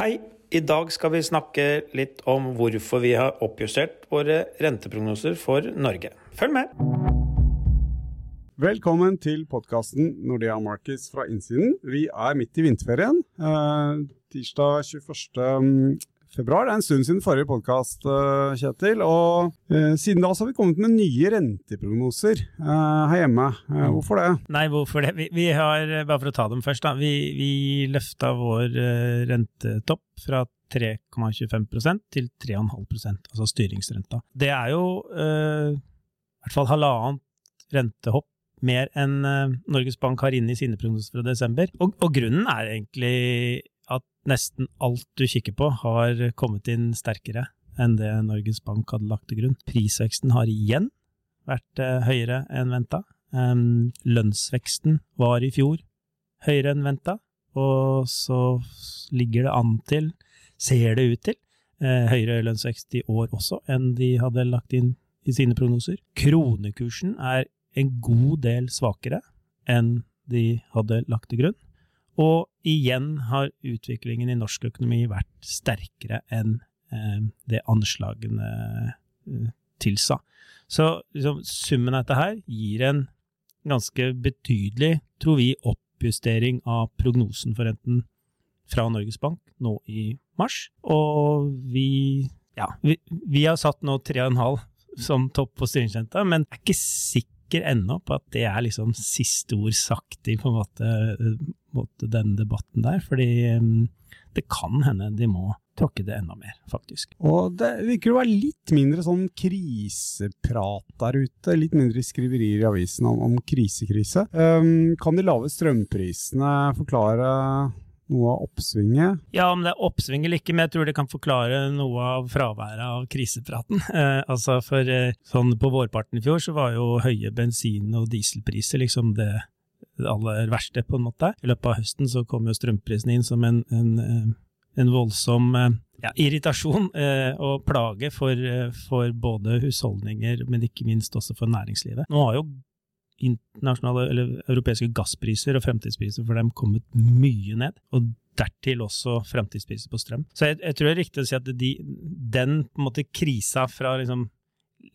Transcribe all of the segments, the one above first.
Hei! I dag skal vi snakke litt om hvorfor vi har oppjustert våre renteprognoser for Norge. Følg med! Velkommen til podkasten Nordea Markets fra innsiden. Vi er midt i vinterferien. Eh, tirsdag 21. februar. Det er en stund siden forrige podkast, eh, Kjetil. Og eh, siden da så har vi kommet med nye renteprognoser eh, her hjemme. Eh, hvorfor det? Nei, hvorfor det? Vi, vi har, bare for å ta dem først, da. Vi, vi løfta vår rentetopp fra 3,25% til 3,5% altså styringsrenta. Det er jo eh, i hvert fall halvannet rentehopp mer enn Norges Bank har inne i sine prognoser fra desember. Og, og, grunnen er egentlig nesten alt du kikker på, har kommet inn sterkere enn det Norges Bank hadde lagt til grunn. Prisveksten har igjen vært eh, høyere enn venta. Lønnsveksten var i fjor høyere enn venta, og så ligger det an til, ser det ut til, eh, høyere lønnsvekst i år også enn de hadde lagt inn i sine prognoser. Kronekursen er en god del svakere enn de hadde lagt til grunn. Og igjen har utviklingen i norsk økonomi vært sterkere enn eh, det anslagene eh, tilsa. Så liksom, summen av dette her gir en ganske betydelig, tror vi, oppjustering av prognosen for renten fra Norges Bank nå i mars. Og vi, ja, vi, vi har satt nå 3,5 som topp på styringsrenta, men er ikke sikker ennå på at det er liksom siste ord sagt i på en måte, måte denne debatten der, fordi um, det kan hende de må tråkke det enda mer, faktisk. Og det virker å være litt mindre sånn kriseprat der ute, litt mindre skriverier i avisen om, om krisekrise. Um, kan de lave strømprisene forklare noe av oppsvinget? Ja, om det er oppsving eller ikke, men jeg tror det kan forklare noe av fraværet av krisepraten. Eh, altså for eh, sånn på vårparten i fjor så var jo høye bensin- og dieselpriser liksom det aller verste, på en måte. I løpet av høsten så kom jo strømprisene inn som en, en, eh, en voldsom eh, ja, irritasjon eh, og plage for, eh, for både husholdninger, men ikke minst også for næringslivet. Nå har jo internasjonale eller europeiske gasspriser og fremtidspriser for dem kommet mye ned. Og dertil også fremtidspriser på strøm. Så jeg, jeg, tror det er riktig å si at de, den måte krisa fra liksom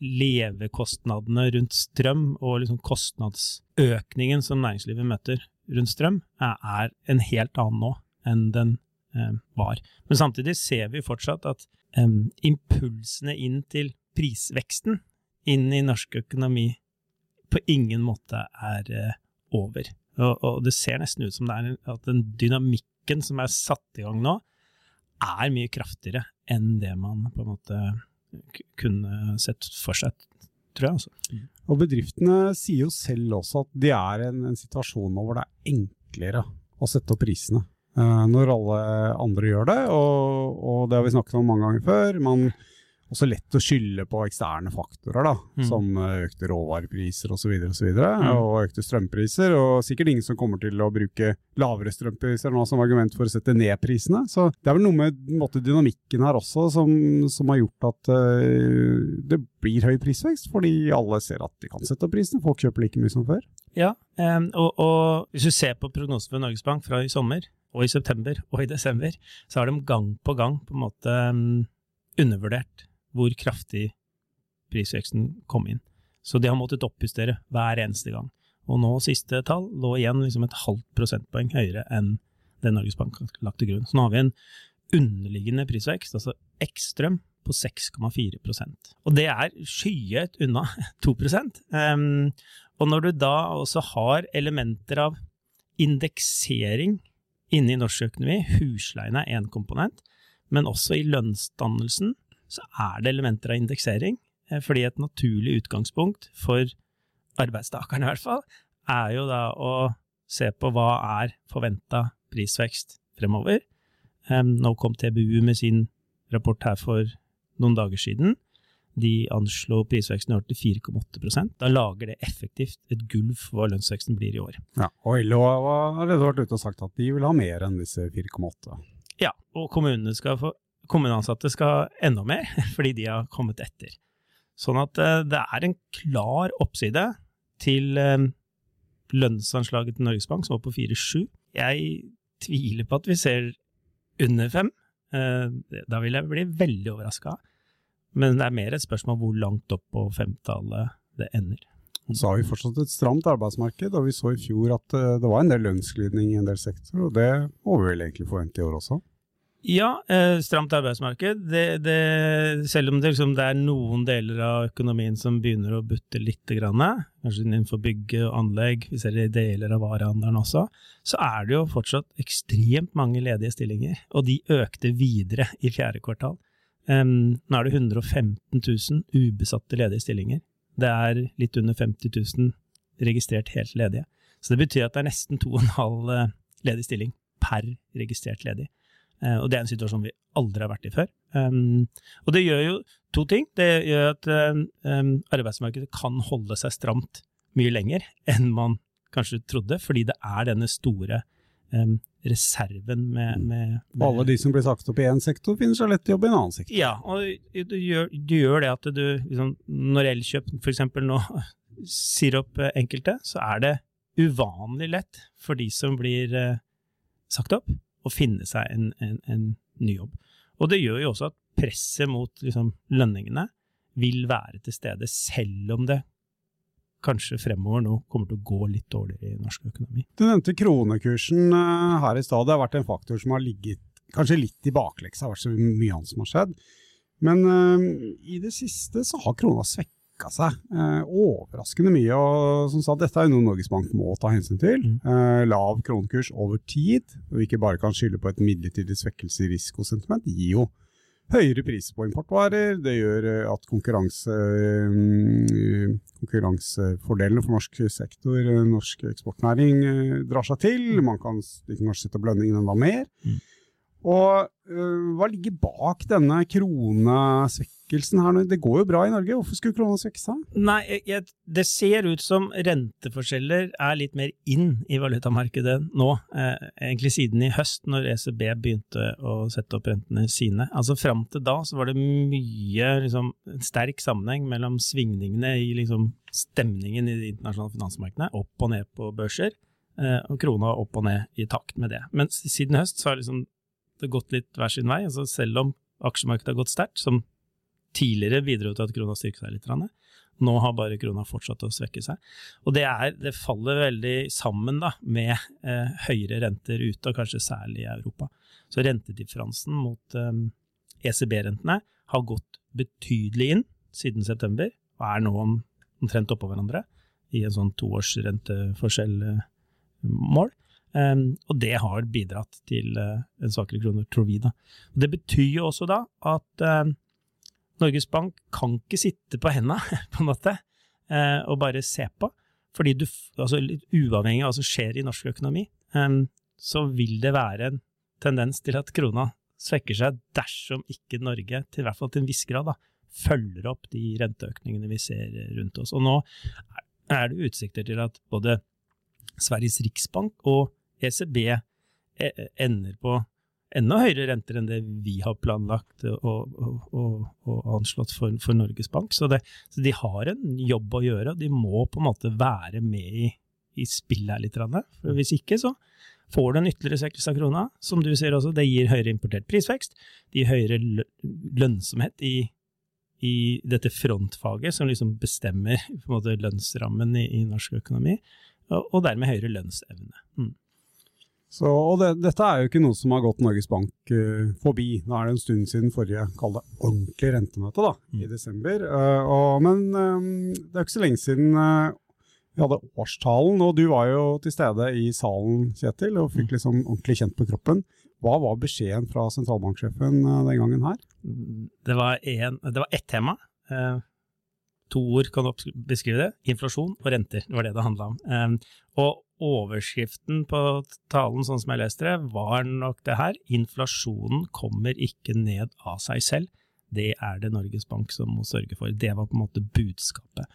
levekostnadene rundt strøm og liksom kostnadsøkningen som næringslivet møter rundt strøm, er en helt annen nå enn den eh, var. Men samtidig ser vi fortsatt at eh, impulsene inn til prisveksten inn i norsk økonomi på ingen måte er uh, over. Og, og, det ser nesten ut som det er at den dynamikken som er satt i gang nå, er mye kraftigere enn det man på en måte kunne sett for seg, tror jeg. Altså. Mm. Og bedriftene sier jo selv også at de er i en, en, situasjon nå hvor det er enklere å sette opp prisene. Uh, når alle andre gjør det, og, og det har vi snakket om mange ganger før. man også lett å skylde på eksterne faktorer, da, mm. som eh, økte råvarepriser osv. Og, så videre, og, mm. og økte strømpriser. Og sikkert ingen som kommer til å bruke lavere strømpriser nå som argument for å sette ned prisene. Så det er vel noe med måte, dynamikken her også som, som har gjort at uh, det blir høy prisvekst, fordi alle ser at de kan sette opp prisene. Folk kjøper like mye som før. Ja, um, og, og, hvis du ser på prognosen for Norges Bank fra i sommer, og i september og i desember, så har de gang på gang på en måte um, undervurdert hvor kraftig prisveksten kom inn. Så de har måttet oppjustere hver eneste gang. Og nå siste tall lå igjen liksom et halvt prosentpoeng høyere enn det Norges Bank har lagt til grunn. Så nå har vi en underliggende prisvekst, altså ekstrøm, på 6,4% Og det er skyet unna 2 um, Og når du da også har elementer av indeksering inne i norsk økonomi, husleien er én komponent, men også i lønnsdannelsen, så er det elementer av indeksering. Eh, fordi et naturlig utgangspunkt for arbeidstakerne, i hvert fall, er jo da å se på hva er forventa prisvekst fremover. Nå kom TBU med sin rapport her for noen dager siden. De anslo prisveksten i år til 4,8% Da lager det effektivt et gulv for hva lønnsveksten blir i år. Ja, og LO har allerede vært ute og sagt at de vil ha mer enn disse 4,8. Ja, og kommunene skal få kommuneansatte skal enda mer, fordi de har kommet etter. Sånn at eh, det er en klar oppside til eh, lønnsanslaget til Norges Bank, som var på 4,7. Jeg tviler på at vi ser under fem, Eh, da vil jeg bli veldig overraska. Men det er mer et spørsmål hvor langt opp på femtallet det ender. Så har vi fortsatt et stramt arbeidsmarked, og vi så i fjor at det var en del lønnsglidning i en del sektorer, og det må vi vel egentlig forvente i år også? Ja, eh, stramt arbeidsmarked. Det, det, selv om det, liksom, det, er noen deler av økonomien som begynner å butte litt, grann, kanskje innenfor bygg og anlegg, vi ser det i deler av varehandelen også, så er det jo fortsatt ekstremt mange ledige stillinger. Og de økte videre i fjerde kvartal. Um, nå er det 115 000 ubesatte ledige stillinger. Det er litt under 50 000 registrert helt ledige. Så det betyr at det er nesten 2,5 eh, ledig stilling per registrert ledig. Uh, og det er en situasjon vi aldri har vært i før. Um, og det gjør jo to ting. Det gjør at um, arbeidsmarkedet kan holde seg stramt mye lenger enn man kanskje trodde, fordi det er denne store um, reserven med, med, med, Alle de som blir sagt opp i én sektor, finner seg lett jobb i en annen sektor. Ja, og du gjør, du gjør det at du liksom, Når Elkjøp f.eks. nå sier opp eh, enkelte, så er det uvanlig lett for de som blir uh, sagt opp, å finne seg en, en, en, ny jobb. Og det gjør jo også at presset mot liksom, lønningene vil være til stede, selv om det kanskje fremover nå kommer til å gå litt dårligere i norsk økonomi. Du nevnte kronekursen eh, her i stad. Det har vært en faktor som har ligget kanskje litt i bakleksa. Det har vært så mye annet som har skjedd. Men uh, i det siste så har krona svekka seg uh, overraskende mye. og som sagt, Dette er jo noe Norges Bank må ta hensyn til. Uh, lav kronekurs over tid, og ikke bare kan skylde på et midlertidig svekkelse i risikosentiment, gir jo høyere priser på importvarer. Det gjør eh, at konkurranse, mm, konkurransefordelene for norsk sektor, eh, norsk eksportnæring, eh, drar seg til. Man kan, kan kanskje sette opp enda mer. Mm. Og øh, hva ligger bak denne kronesvekkelsen her nå? Det går jo bra i Norge, hvorfor skulle krona svekke seg? Nei, jeg, det ser ut som renteforskjeller er litt mer inn i valutamarkedet nå, eh, egentlig siden i høst, når ECB begynte å sette opp rentene sine. Altså Fram til da så var det mye liksom, sterk sammenheng mellom svingningene i liksom, stemningen i de internasjonale finansmarkedene, opp og ned på børser, eh, og krona opp og ned i takt med det. Men siden høst så har liksom det gått litt hver sin vei. Altså selv om aksjemarkedet har gått sterkt, som tidligere bidro til at krona styrket seg litt, nå har bare krona fortsatt å svekke seg. Og det, er, det faller veldig sammen da, med eh, høyere renter ute, og kanskje særlig i Europa. Så rentedifferansen mot eh, ECB-rentene har gått betydelig inn siden september, og er nå omtrent oppå hverandre i en sånn toårsrenteforskjellmål. renteforskjell-mål. Eh, Um, og det har bidratt til uh, en svakere krone, tror vi. da. Det betyr jo også da at uh, Norges Bank kan ikke sitte på hendene, på en måte, uh, og bare se på. Fordi du, altså litt uavhengig av hva som skjer i norsk økonomi, um, så vil det være en tendens til at krona svekker seg dersom ikke Norge, til hvert fall til en viss grad, da, følger opp de renteøkningene vi ser rundt oss. Og nå er det utsikter til at både Sveriges riksbank og ECB e, ender på enda høyere renter enn det vi har planlagt og, og, og, anslått for, for, Norges Bank. Så, det, så, de har en jobb å gjøre, og de må på en måte være med i, i spillet her litt. For hvis ikke, så får du en ytterligere svekkelse av krona. Som du sier også, det gir høyere importert prisvekst. Det gir høyere lønnsomhet i, i dette frontfaget, som liksom bestemmer måte, lønnsrammen i, i, norsk økonomi, og, og dermed høyere lønnsevne. Mm. Så, og det, dette er jo ikke noe som har gått Norges Bank uh, forbi. Nå er det en stund siden forrige kall det ordentlige rentemøte, da, mm. i desember. Uh, og, men um, det er jo ikke så lenge siden uh, vi hadde årstalen, og du var jo til stede i salen, Kjetil, og fikk mm. liksom ordentlig kjent på kroppen. Hva var beskjeden fra sentralbanksjefen den gangen her? Det var, en, det var ett tema. to ord kan du beskrive det. Inflasjon og renter. Det var det det handla om. og overskriften på talen, sånn som jeg leste det, var nok det her. Inflasjonen kommer ikke ned av seg selv. Det er det Norges Bank som må sørge for. Det var på en måte budskapet.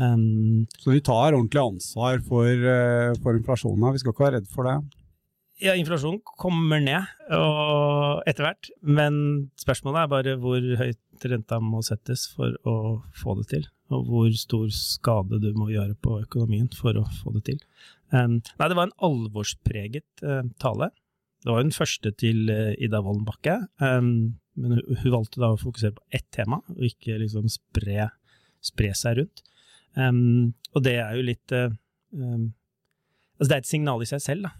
Um, Så vi tar ordentlig ansvar for, uh, for inflasjonen? Vi skal ikke være redd for det? Ja, inflasjonen kommer ned etter hvert, men spørsmålet er bare hvor høyt renta må settes for å få det til, og hvor stor skade du må gjøre på økonomien for å få det til. Um, nei, det var en alvorspreget uh, tale. det var den første til eh, Ida Wolden Bakke, um, men hun, hun, valgte da å fokusere på ett tema, og ikke liksom spre, spre seg rundt. Um, og det er jo litt uh, um, Altså, det er et signal i seg selv, da.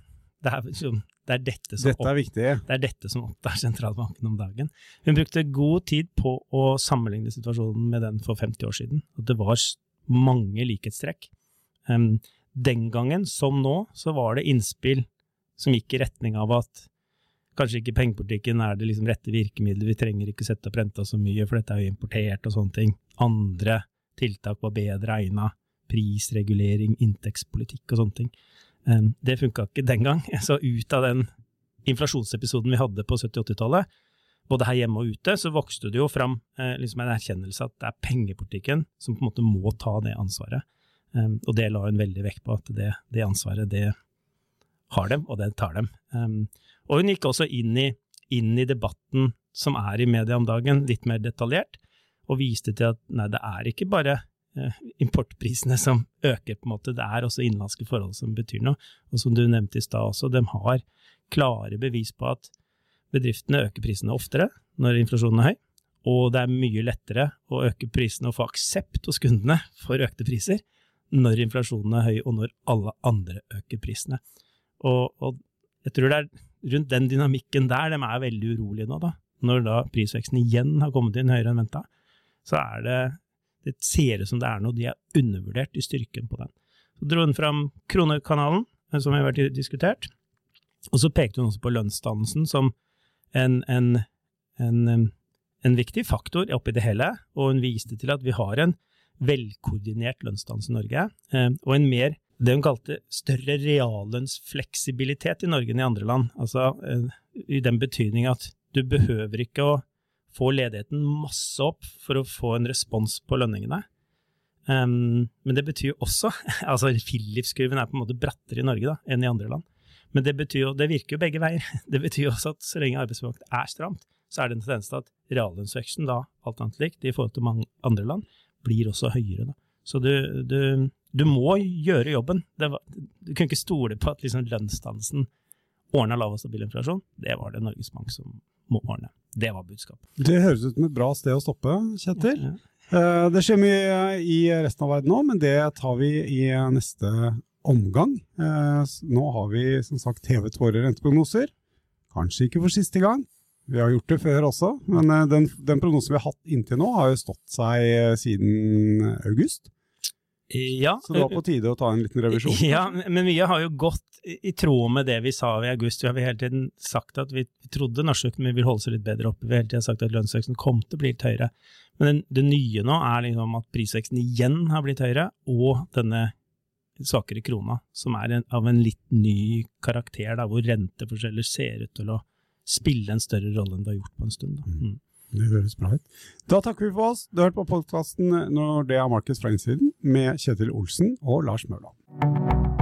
Det er, liksom, det er dette, som dette er viktig. Det er dette som opptar sentralbanken om dagen. Hun brukte god tid på å sammenligne situasjonen med den for 50 år siden. At det var mange likhetstrekk. Um, den gangen, som nå, så var det innspill som gikk i retning av at kanskje ikke pengepolitikken er det liksom rette virkemidlet, vi trenger ikke sette opp renta så mye, for dette er jo importert og sånne ting. Andre tiltak var bedre egna, prisregulering, inntektspolitikk og sånne ting. Det funka ikke den gang, så ut av den inflasjonsepisoden vi hadde på 70-80-tallet, både her hjemme og ute, så vokste det jo fram eh, liksom en erkjennelse at det er pengepolitikken som på en måte må ta det ansvaret. Um, og det la hun veldig vekt på, at det, det ansvaret, det har dem, og det tar dem. Um, og hun gikk også inn i, inn i, debatten som er i media om dagen, litt mer detaljert, og viste til at nei, det er ikke bare uh, importprisene som øker, på en måte, det er også innenlandske forhold som betyr noe. Og som du nevnte i stad også, de har klare bevis på at bedriftene øker prisene oftere når inflasjonen er høy, og det er mye lettere å øke prisene og få aksept hos kundene for økte priser når inflasjonen er høy, og når alle andre øker prisene. Og, og, jeg tror det er rundt den dynamikken der de er veldig urolige nå, da. Når da prisveksten igjen har kommet inn høyere enn venta, så er det Det ser ut som det er noe de er undervurdert i styrken på den. Så dro hun fram Kronekanalen, eh, som har vært diskutert, og så pekte hun også på lønnsdannelsen som en, en, en, en viktig faktor oppi det hele, og hun viste til at vi har en velkoordinert lønnsdannelse i Norge, eh, og en mer det hun kalte større reallønnsfleksibilitet i Norge enn i andre land. Altså eh, i den betydning at du behøver ikke å få ledigheten masse opp for å få en respons på lønningene. Um, men det betyr jo også altså Philipskurven er på en måte brattere i Norge da, enn i andre land. Men det, betyr det virker jo begge veier. Det betyr jo også at så lenge arbeidsmarkedet er stramt, så er det en tendens til at reallønnsveksten, da, alt annet likt, i forhold til mange andre land, blir også høyere. Da. Så du, du du må gjøre jobben. Var, du kunne ikke stole på at liksom lønnsdansen ordna lav og stabil inflasjon. Det var det Norges Bank som må ordne. Det var budskapet. Det høres ut som et bra sted å stoppe, Kjetil. Ja, ja. Eh, det skjer mye i resten av verden nå, men det tar vi i neste omgang. Eh, nå har vi som sagt hevet våre renteprognoser. Kanskje ikke for siste gang. Vi har gjort det før også, men eh, den, den prognosen vi har hatt inntil nå, har jo stått seg siden august. Ja, så det var på tide å ta en liten revisjon? Ja, men mye har jo gått i tråd med det vi sa i august. Vi har hele tiden sagt at vi trodde norsk økonomi ville holde seg litt bedre oppe. Vi har hele tiden sagt at lønnsveksten kom til å bli litt høyere. Men det nye nå er liksom at prisveksten igjen har blitt høyere, og denne svakere krona, som er en, av en litt ny karakter, da, hvor renteforskjeller ser ut til å spille en større rolle enn det har gjort på en stund. Da. Mm. Det høres bra ut. Da takker vi for oss. Du har hørt på podkasten Når det er markeds fra innsiden med Kjetil Olsen og Lars Mørland.